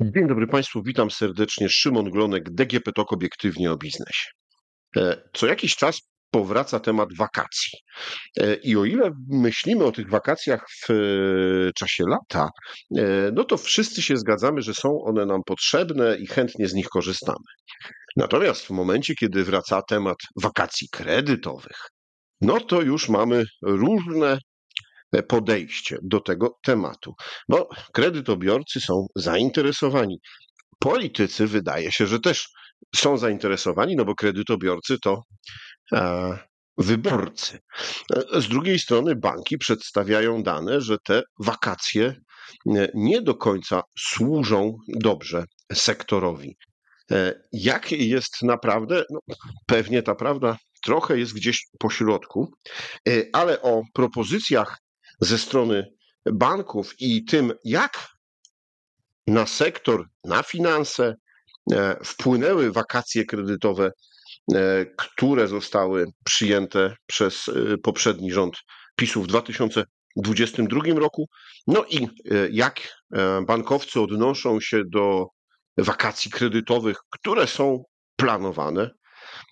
Dzień dobry Państwu, witam serdecznie. Szymon Glonek, DGP TOK Obiektywnie o biznesie. E, co jakiś czas powraca temat wakacji. E, I o ile myślimy o tych wakacjach w e, czasie lata, no to wszyscy się zgadzamy, że są one nam potrzebne i chętnie z nich korzystamy. Natomiast w momencie, kiedy wraca temat wakacji kredytowych, no to już mamy różne podejście do tego tematu, bo kredytobiorcy są zainteresowani. Politycy wydaje się, że też są zainteresowani, no bo kredytobiorcy to e, wyborcy. E, z drugiej strony banki przedstawiają dane, że te wakacje e, nie do końca służą dobrze sektorowi. E, jak jest naprawdę? No, pewnie ta prawda trochę jest gdzieś po środku, ale o propozycjach ze strony banków i tym, jak na sektor, na finanse e, wpłynęły wakacje kredytowe, e, które zostały przyjęte przez e, poprzedni rząd PiSu w 2022 roku. No i jak bankowcy odnoszą się do wakacji kredytowych, które są planowane.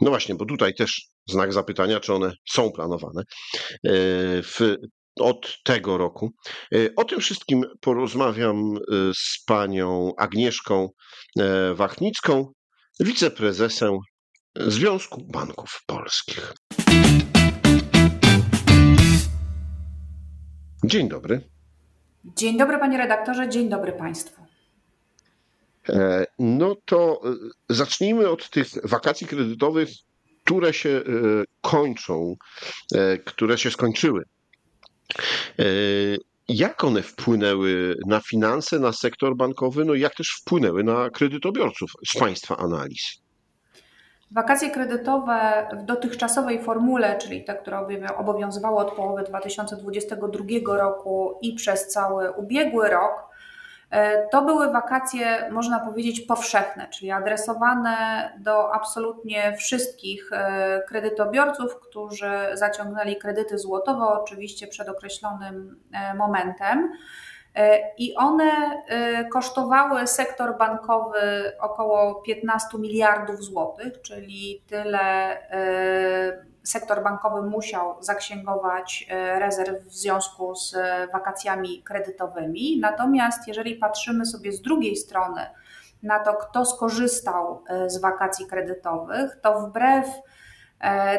No właśnie, bo tutaj też znak zapytania, czy one są planowane w od tego roku. E, o tym wszystkim porozmawiam e, z panią Agnieszką e, Wachnicką, wiceprezesem Związku Banków Polskich. Dzień dobry. Dzień dobry, panie redaktorze, dzień dobry państwu. No to zacznijmy od tych wakacji kredytowych, które się kończą, które się skończyły jak one wpłynęły na finanse, na sektor bankowy, no i jak też wpłynęły na kredytobiorców z Państwa analiz? Wakacje kredytowe w dotychczasowej formule, czyli te, które obowiązywały od połowy 2022 roku i przez cały ubiegły rok, E, to były wakacje, można powiedzieć, powszechne, czyli adresowane do absolutnie wszystkich e, kredytobiorców, którzy zaciągnęli kredyty złotowe, oczywiście przed określonym e, momentem. I one kosztowały sektor bankowy około 15 miliardów złotych, czyli tyle sektor bankowy musiał zaksięgować e, rezerw w związku z e, wakacjami kredytowymi. Natomiast jeżeli patrzymy sobie z drugiej strony na to, kto skorzystał e, z wakacji kredytowych, to wbrew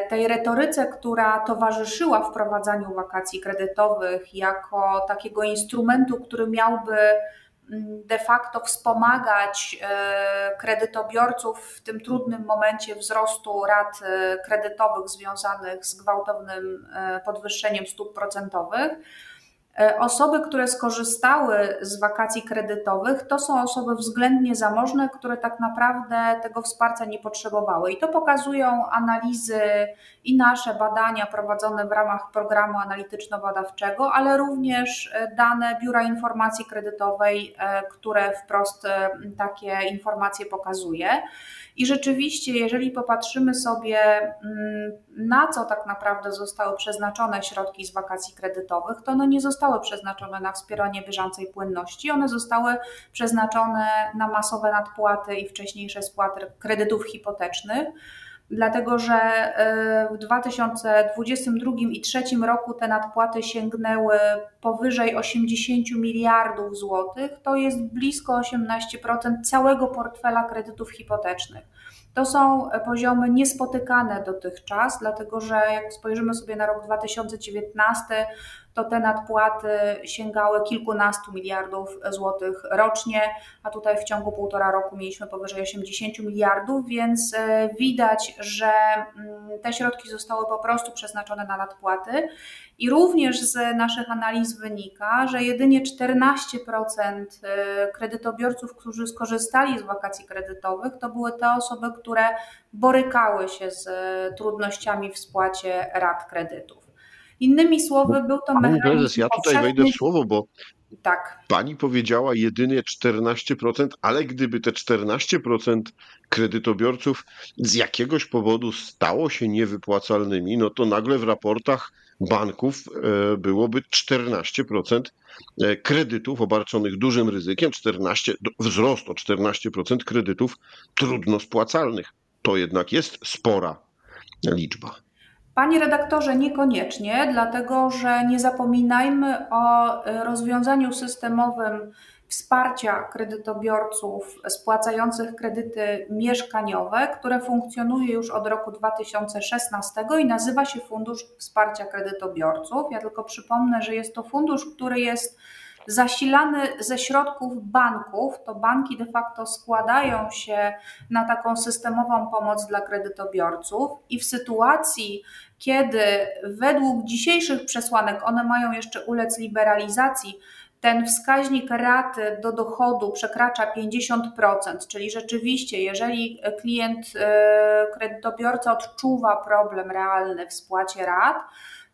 tej retoryce, która towarzyszyła wprowadzaniu wakacji kredytowych jako takiego instrumentu, który miałby de facto wspomagać e, kredytobiorców w tym trudnym momencie wzrostu rat e, kredytowych związanych z gwałtownym e, podwyższeniem stóp procentowych. E, osoby, które skorzystały z wakacji kredytowych, to są osoby względnie zamożne, które tak naprawdę tego wsparcia nie potrzebowały. I to pokazują analizy i nasze badania prowadzone w ramach programu analityczno-badawczego, ale również e, dane Biura Informacji Kredytowej, e, które wprost takie informacje pokazuje. I rzeczywiście, jeżeli popatrzymy sobie, mm, na co tak naprawdę zostały przeznaczone środki z wakacji kredytowych, to one nie zostały przeznaczone na wspieranie bieżącej płynności, one zostały przeznaczone na masowe nadpłaty i wcześniejsze spłaty kredytów hipotecznych dlatego że e, w 2022 i 2023 roku te nadpłaty sięgnęły powyżej 80 miliardów złotych, to jest blisko 18% całego portfela kredytów hipotecznych. To są poziomy niespotykane dotychczas, dlatego że jak spojrzymy sobie na rok 2019, to te nadpłaty sięgały kilkunastu miliardów złotych rocznie, a tutaj w ciągu półtora roku mieliśmy powyżej 80 miliardów, więc e, widać, że mm, te środki zostały po prostu przeznaczone na nadpłaty. I również z naszych analiz wynika, że jedynie 14% e, kredytobiorców, którzy skorzystali z wakacji kredytowych, to były te osoby, które borykały się z trudnościami w spłacie rat kredytów. Innymi słowy, był to mechanizm. Pani prezes, ja tutaj wejdę w słowo, bo tak. Pani powiedziała jedynie 14%, ale gdyby te 14% kredytobiorców z jakiegoś powodu stało się niewypłacalnymi, no to nagle w raportach banków e, byłoby 14% e, kredytów obarczonych dużym ryzykiem, 14, wzrost o 14% kredytów trudno spłacalnych. To jednak jest spora liczba. Panie redaktorze, niekoniecznie, dlatego że nie zapominajmy o e, rozwiązaniu systemowym wsparcia kredytobiorców spłacających kredyty mieszkaniowe, które funkcjonuje już od roku 2016 i nazywa się Fundusz Wsparcia Kredytobiorców. Ja tylko przypomnę, że jest to fundusz, który jest zasilany ze środków banków, to banki de facto składają się na taką systemową pomoc dla kredytobiorców i w sytuacji, kiedy według dzisiejszych przesłanek one mają jeszcze ulec liberalizacji, ten wskaźnik raty do dochodu przekracza 50%, czyli rzeczywiście, jeżeli klient, e, kredytobiorca odczuwa problem realny w spłacie rat,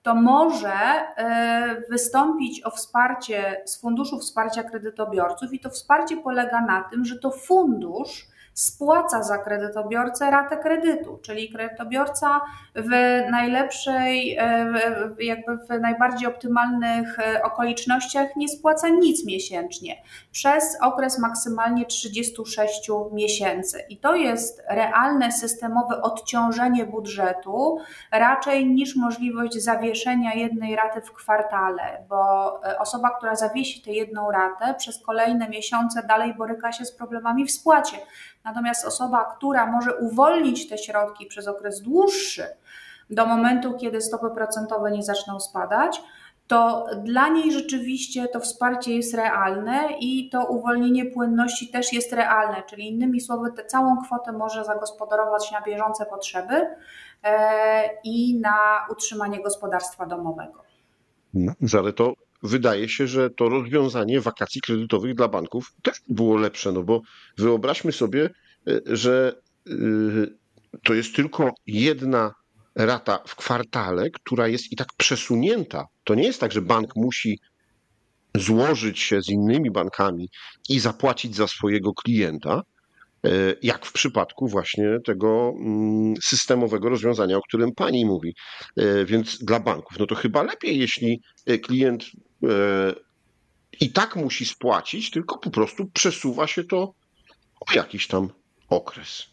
to może e, wystąpić o wsparcie z Funduszu Wsparcia Kredytobiorców i to wsparcie polega na tym, że to fundusz spłaca za kredytobiorcę ratę kredytu, czyli kredytobiorca w najlepszej, e, jakby w najbardziej optymalnych e, okolicznościach nie spłaca nic miesięcznie przez okres maksymalnie 36 miesięcy. I to jest realne systemowe odciążenie budżetu raczej niż możliwość zawieszenia jednej raty w kwartale, bo e, osoba, która zawiesi tę jedną ratę przez kolejne miesiące dalej boryka się z problemami w spłacie. Natomiast osoba, która może uwolnić te środki przez okres dłuższy, do momentu, kiedy stopy procentowe nie zaczną spadać, to dla niej rzeczywiście to wsparcie jest realne i to uwolnienie płynności też jest realne, czyli innymi słowy, tę całą kwotę może zagospodarować na bieżące potrzeby e, i na utrzymanie gospodarstwa domowego. No, ale to wydaje się, że to rozwiązanie wakacji kredytowych dla banków też było lepsze, no bo wyobraźmy sobie, e, że e, to jest tylko jedna rata w kwartale, która jest i tak przesunięta. To nie jest tak, że bank musi złożyć się z innymi bankami i zapłacić za swojego klienta, e, jak w przypadku właśnie tego mm, systemowego rozwiązania, o którym pani mówi. Więc dla banków, no to chyba lepiej, jeśli klient i tak musi spłacić, tylko po prostu przesuwa się to o jakiś tam okres.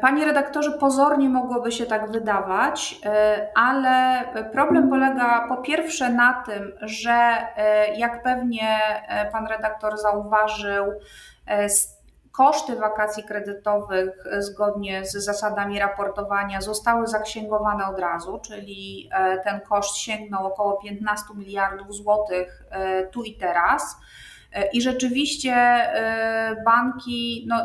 Panie redaktorze, pozornie mogłoby się tak wydawać, ale problem polega po pierwsze na tym, że jak pewnie pan redaktor zauważył, Koszty wakacji kredytowych zgodnie z zasadami raportowania zostały zaksięgowane od razu, czyli e, ten koszt sięgnął około 15 miliardów złotych e, tu i teraz. E, I rzeczywiście banki, no,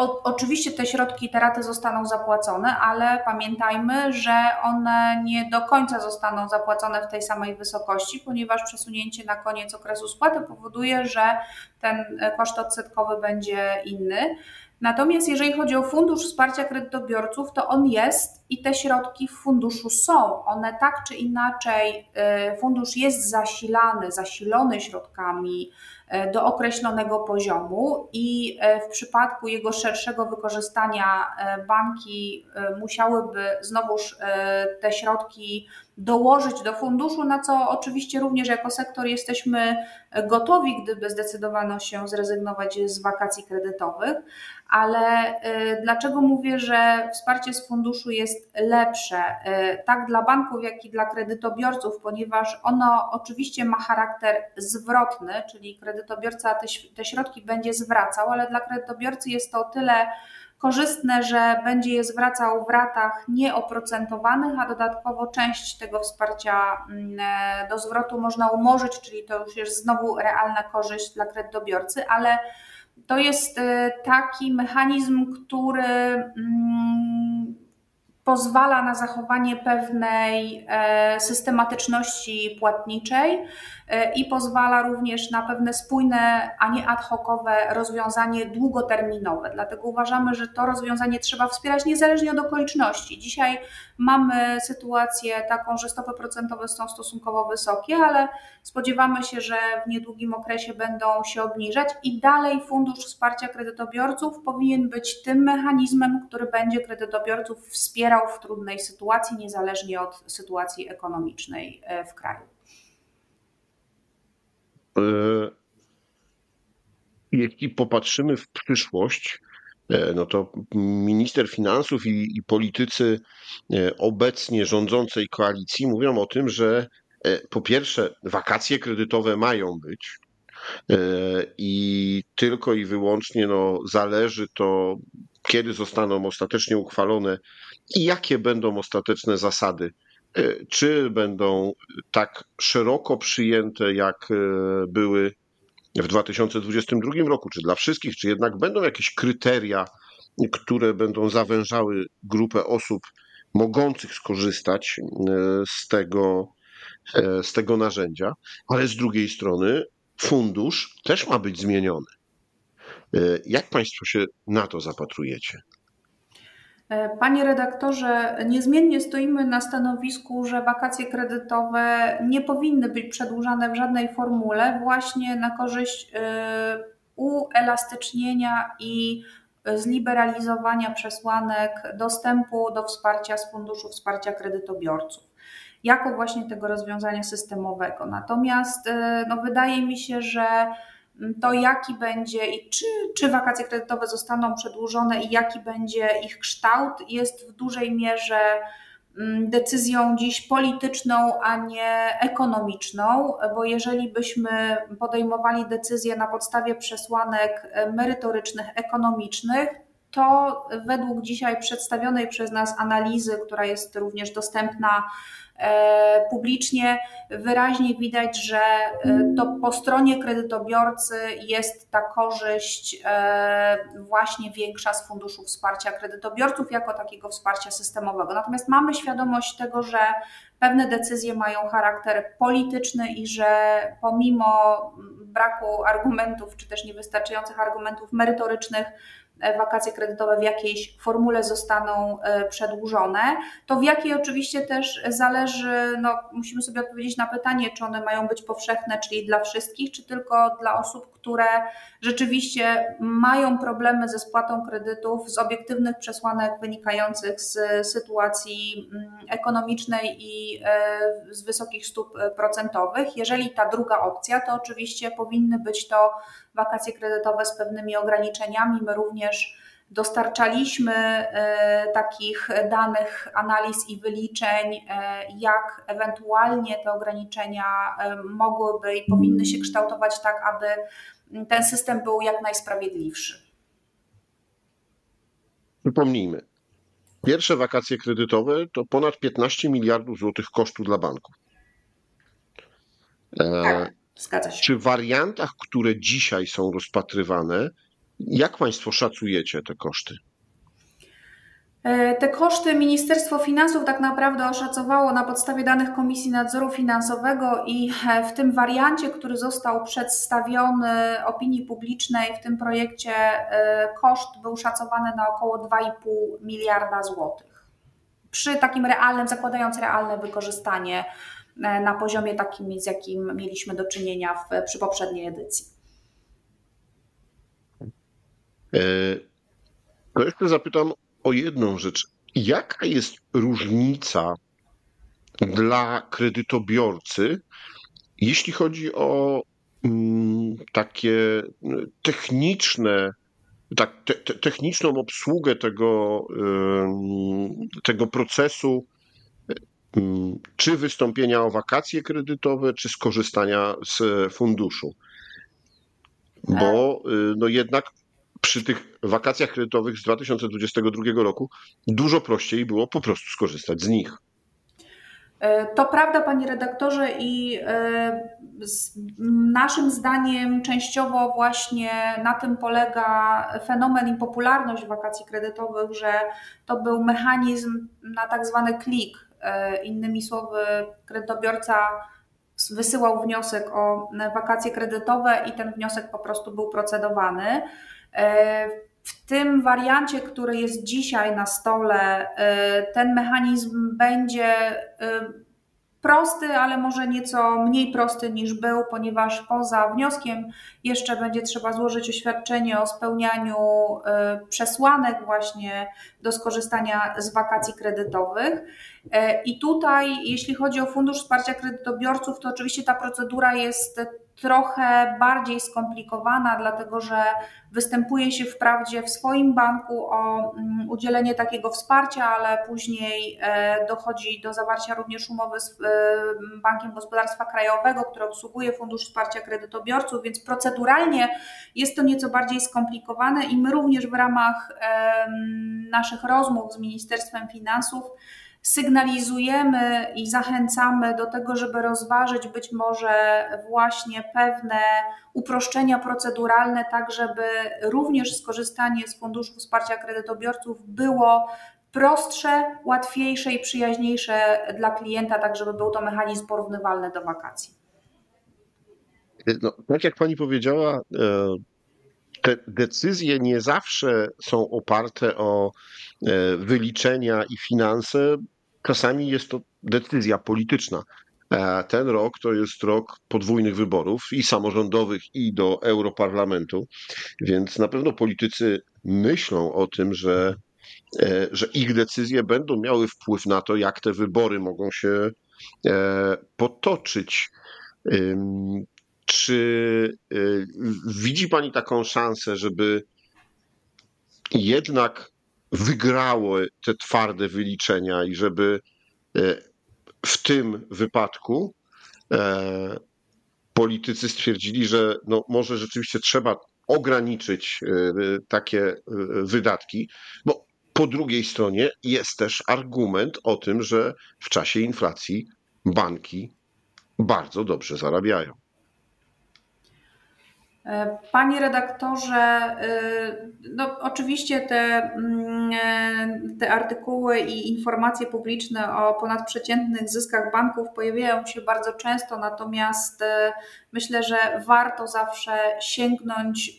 o, oczywiście te środki, te raty zostaną zapłacone, ale pamiętajmy, że one nie do końca zostaną zapłacone w tej samej wysokości, ponieważ przesunięcie na koniec okresu spłaty powoduje, że ten koszt odsetkowy będzie inny. Natomiast jeżeli chodzi o Fundusz Wsparcia Kredytobiorców, to on jest i te środki w funduszu są. One tak czy inaczej, y, fundusz jest zasilany, zasilony środkami E, do określonego poziomu i e, w przypadku jego szerszego wykorzystania banki musiałyby znowuż te środki dołożyć do funduszu, na co oczywiście również jako sektor jesteśmy gotowi, gdyby zdecydowano się zrezygnować z wakacji kredytowych. Ale y, dlaczego mówię, że wsparcie z funduszu jest lepsze, y, tak dla banków, jak i dla kredytobiorców, ponieważ ono oczywiście ma charakter zwrotny, czyli kredytobiorca te, te środki będzie zwracał, ale dla kredytobiorcy jest to o tyle korzystne, że będzie je zwracał w ratach nieoprocentowanych, a dodatkowo część tego wsparcia mm, e, do zwrotu można umorzyć, czyli to już jest znowu realna korzyść dla kredytobiorcy, ale to jest e, taki mechanizm, który mm, pozwala na zachowanie pewnej e, systematyczności płatniczej i pozwala również na pewne spójne, a nie ad hocowe rozwiązanie długoterminowe. Dlatego uważamy, że to rozwiązanie trzeba wspierać niezależnie od okoliczności. Dzisiaj mamy sytuację taką, że stopy procentowe są stosunkowo wysokie, ale spodziewamy się, że w niedługim okresie będą się obniżać i dalej Fundusz Wsparcia Kredytobiorców powinien być tym mechanizmem, który będzie kredytobiorców wspierał w trudnej sytuacji, niezależnie od sytuacji ekonomicznej e, w kraju. E, jeśli popatrzymy w przyszłość, e, no to minister finansów i, i, politycy obecnie rządzącej koalicji mówią o tym, że po pierwsze wakacje kredytowe mają być i tylko i wyłącznie no, zależy to, kiedy zostaną ostatecznie uchwalone i jakie będą ostateczne zasady E, czy będą tak szeroko przyjęte, jak e, były w 2022 roku, czy dla wszystkich, czy jednak będą jakieś kryteria, które będą zawężały grupę osób mogących skorzystać e, z tego, z tego narzędzia, ale z drugiej strony fundusz też ma być zmieniony. Jak Państwo się na to zapatrujecie? E, panie redaktorze, niezmiennie stoimy na stanowisku, że wakacje kredytowe nie powinny być przedłużane w żadnej formule, właśnie na korzyść e, uelastycznienia i zliberalizowania przesłanek dostępu do wsparcia z Funduszu Wsparcia Kredytobiorców, jako właśnie tego rozwiązania systemowego. Natomiast e, no, wydaje mi się, że to jaki będzie i czy, czy wakacje kredytowe zostaną przedłużone i jaki będzie ich kształt, jest w dużej mierze mm, decyzją dziś polityczną, a nie ekonomiczną, bo jeżeli byśmy podejmowali decyzje na podstawie przesłanek merytorycznych, ekonomicznych, to według dzisiaj przedstawionej przez nas analizy, która jest również dostępna E, publicznie wyraźnie widać, że e, to po stronie kredytobiorcy jest ta korzyść e, właśnie większa z Funduszu Wsparcia Kredytobiorców jako takiego wsparcia systemowego. Natomiast mamy świadomość tego, że pewne decyzje mają charakter polityczny i że pomimo braku argumentów, czy też niewystarczających argumentów merytorycznych, wakacje kredytowe w jakiejś formule zostaną e, przedłużone. To w jakiej oczywiście też zależy, no musimy sobie odpowiedzieć na pytanie, czy one mają być powszechne, czyli dla wszystkich, czy tylko dla osób, które rzeczywiście mają problemy ze spłatą kredytów z obiektywnych przesłanek wynikających z sytuacji mm, ekonomicznej i e, z wysokich stóp procentowych. Jeżeli ta druga opcja, to oczywiście powinny być to wakacje kredytowe z pewnymi ograniczeniami. My również dostarczaliśmy e, takich danych, analiz i wyliczeń, e, jak ewentualnie te ograniczenia e, mogłyby i powinny się kształtować tak, aby ten system był jak najsprawiedliwszy. Przypomnijmy, pierwsze wakacje kredytowe to ponad 15 miliardów złotych kosztu dla banków. Tak. Zgadza się. Czy w wariantach, które dzisiaj są rozpatrywane, jak Państwo szacujecie te koszty? E, te koszty Ministerstwo Finansów tak naprawdę oszacowało na podstawie danych Komisji Nadzoru Finansowego i e, w tym wariancie, który został przedstawiony opinii publicznej w tym projekcie, e, koszt był szacowany na około 2,5 miliarda złotych. Przy takim realnym, zakładając realne wykorzystanie na poziomie takim, z jakim mieliśmy do czynienia w, przy poprzedniej edycji. E, to jeszcze zapytam o jedną rzecz. Jaka jest różnica dla kredytobiorcy, jeśli chodzi o mm, takie techniczne, tak, te, te, techniczną obsługę tego, tego procesu czy wystąpienia o wakacje kredytowe, czy skorzystania z funduszu. Bo y, no jednak przy tych wakacjach kredytowych z 2022 roku dużo prościej było po prostu skorzystać z nich. E, to prawda, panie redaktorze, i e, naszym zdaniem częściowo właśnie na tym polega fenomen i popularność wakacji kredytowych, że to był mechanizm na tak zwany klik, E, innymi słowy, kredytobiorca wysyłał wniosek o wakacje kredytowe i ten wniosek po prostu był procedowany. W tym wariancie, który jest dzisiaj na stole, ten mechanizm będzie prosty, ale może nieco mniej prosty niż był, ponieważ poza wnioskiem jeszcze będzie trzeba złożyć oświadczenie o spełnianiu y, przesłanek właśnie do skorzystania z wakacji kredytowych. Y, I tutaj, jeśli chodzi o Fundusz Wsparcia Kredytobiorców, to oczywiście ta procedura jest trochę bardziej skomplikowana, dlatego że występuje się wprawdzie w swoim banku o mm, udzielenie takiego wsparcia, ale później e, dochodzi do zawarcia również umowy z e, Bankiem Gospodarstwa Krajowego, który obsługuje Fundusz Wsparcia Kredytobiorców, więc proceduralnie jest to nieco bardziej skomplikowane i my również w ramach naszych rozmów z Ministerstwem Finansów sygnalizujemy i zachęcamy do tego, żeby rozważyć być może właśnie pewne uproszczenia proceduralne, tak żeby również skorzystanie z Funduszu Wsparcia Kredytobiorców było prostsze, łatwiejsze i przyjaźniejsze dla klienta, tak żeby był to mechanizm porównywalny do wakacji. No, tak jak pani powiedziała, e, te decyzje nie zawsze są oparte o e, wyliczenia i finanse. Czasami jest to decyzja polityczna. E, ten rok to jest rok podwójnych wyborów i samorządowych, i do Europarlamentu, więc na pewno politycy myślą o tym, że, e, że ich decyzje będą miały wpływ na to, jak te wybory mogą się potoczyć. Czy y, widzi Pani taką szansę, żeby jednak wygrały te twarde wyliczenia i żeby y, w tym wypadku e, politycy stwierdzili, że no może rzeczywiście trzeba ograniczyć y, takie wydatki, bo po drugiej stronie jest też argument o tym, że w czasie inflacji banki bardzo dobrze zarabiają. E, panie redaktorze, e, no oczywiście te, mm, e, te artykuły i informacje publiczne o ponadprzeciętnych zyskach banków pojawiają się bardzo często, natomiast myślę, że warto zawsze sięgnąć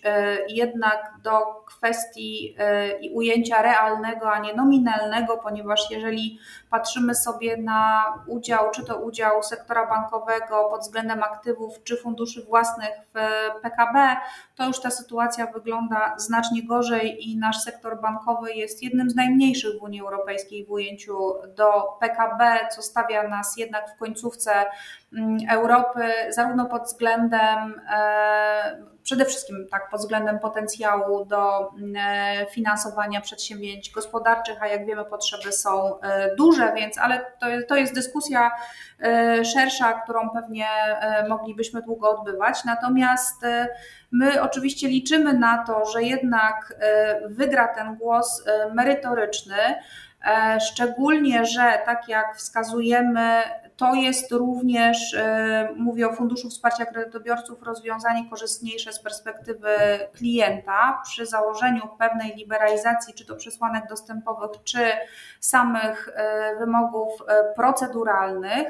jednak do kwestii i ujęcia realnego, a nie nominalnego, ponieważ jeżeli patrzymy sobie na udział, czy to udział sektora bankowego pod względem aktywów, czy funduszy własnych w PKB, to już ta sytuacja wygląda znacznie gorzej i nasz sektor bankowy jest jednym z najmniejszych w Unii Europejskiej w ujęciu do PKB, co stawia nas jednak w końcówce Europy, zarówno pod względem e, przede wszystkim tak pod względem potencjału do mm, e, finansowania przedsięwzięć gospodarczych, a jak wiemy potrzeby są e, duże, więc ale to, to jest dyskusja szersza, którą pewnie moglibyśmy długo odbywać. Natomiast my oczywiście liczymy na to, że jednak wygra ten głos merytoryczny. Szczególnie, że tak jak wskazujemy, to jest również, e, mówię o Funduszu Wsparcia Kredytobiorców, rozwiązanie korzystniejsze z perspektywy klienta przy założeniu pewnej liberalizacji, czy to przesłanek dostępowych, czy samych e, wymogów e, proceduralnych.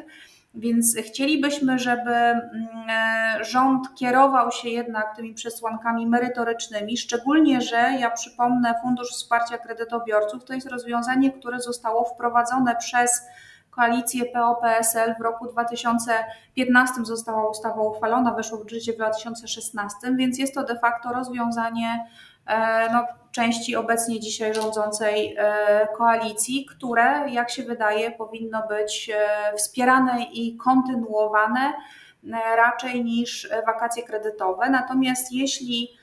Więc chcielibyśmy, żeby mm, rząd kierował się jednak tymi przesłankami merytorycznymi, szczególnie, że ja przypomnę, Fundusz Wsparcia Kredytobiorców to jest rozwiązanie, które zostało wprowadzone przez koalicję PO-PSL w roku 2015 została ustawa uchwalona, weszło w życie w 2016, więc jest to de facto rozwiązanie e, no, części obecnie dzisiaj rządzącej e, koalicji, które, jak się wydaje, powinno być e, wspierane i kontynuowane raczej niż wakacje kredytowe. Natomiast jeśli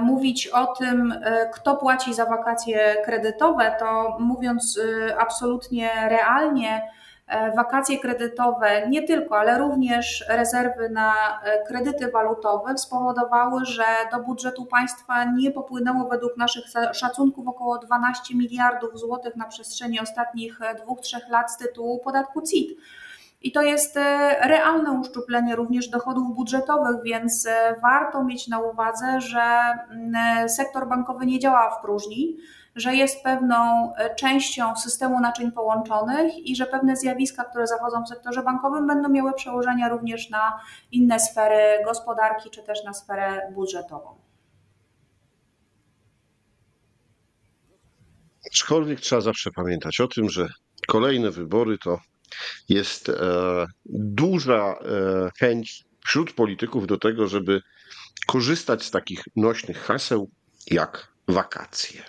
mówić o tym, kto płaci za wakacje kredytowe, to mówiąc absolutnie realnie, E, wakacje kredytowe, nie tylko, ale również rezerwy na e, kredyty walutowe spowodowały, że do budżetu państwa nie popłynęło według naszych szacunków około 12 miliardów złotych na przestrzeni ostatnich e, dwóch, trzech lat z tytułu podatku CIT. I to jest realne uszczuplenie również dochodów budżetowych, więc warto mieć na uwadze, że mm, sektor bankowy nie działa w próżni że jest pewną e, częścią systemu naczyń połączonych i że pewne zjawiska, które zachodzą w sektorze bankowym, będą miały przełożenia również na inne sfery gospodarki czy też na sferę budżetową. Aczkolwiek trzeba zawsze pamiętać o tym, że kolejne wybory to jest e, duża e, chęć wśród polityków do tego, żeby korzystać z takich nośnych haseł jak wakacje.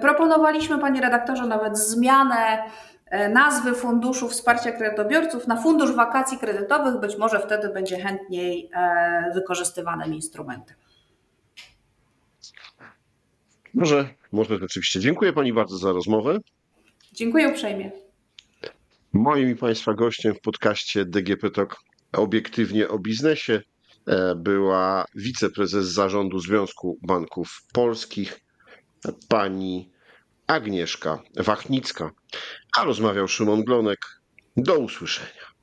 Proponowaliśmy, panie redaktorze, nawet zmianę e, nazwy Funduszu Wsparcia Kredytobiorców na Fundusz Wakacji Kredytowych. Być może wtedy będzie chętniej e, wykorzystywanym instrumentem. Może, może rzeczywiście. Dziękuję pani bardzo za rozmowę. Dziękuję uprzejmie. Moim i państwa gościem w podcaście DGP Talk obiektywnie o biznesie e, była wiceprezes zarządu Związku Banków Polskich pani Agnieszka Wachnicka, a rozmawiał Szymon Glonek. Do usłyszenia.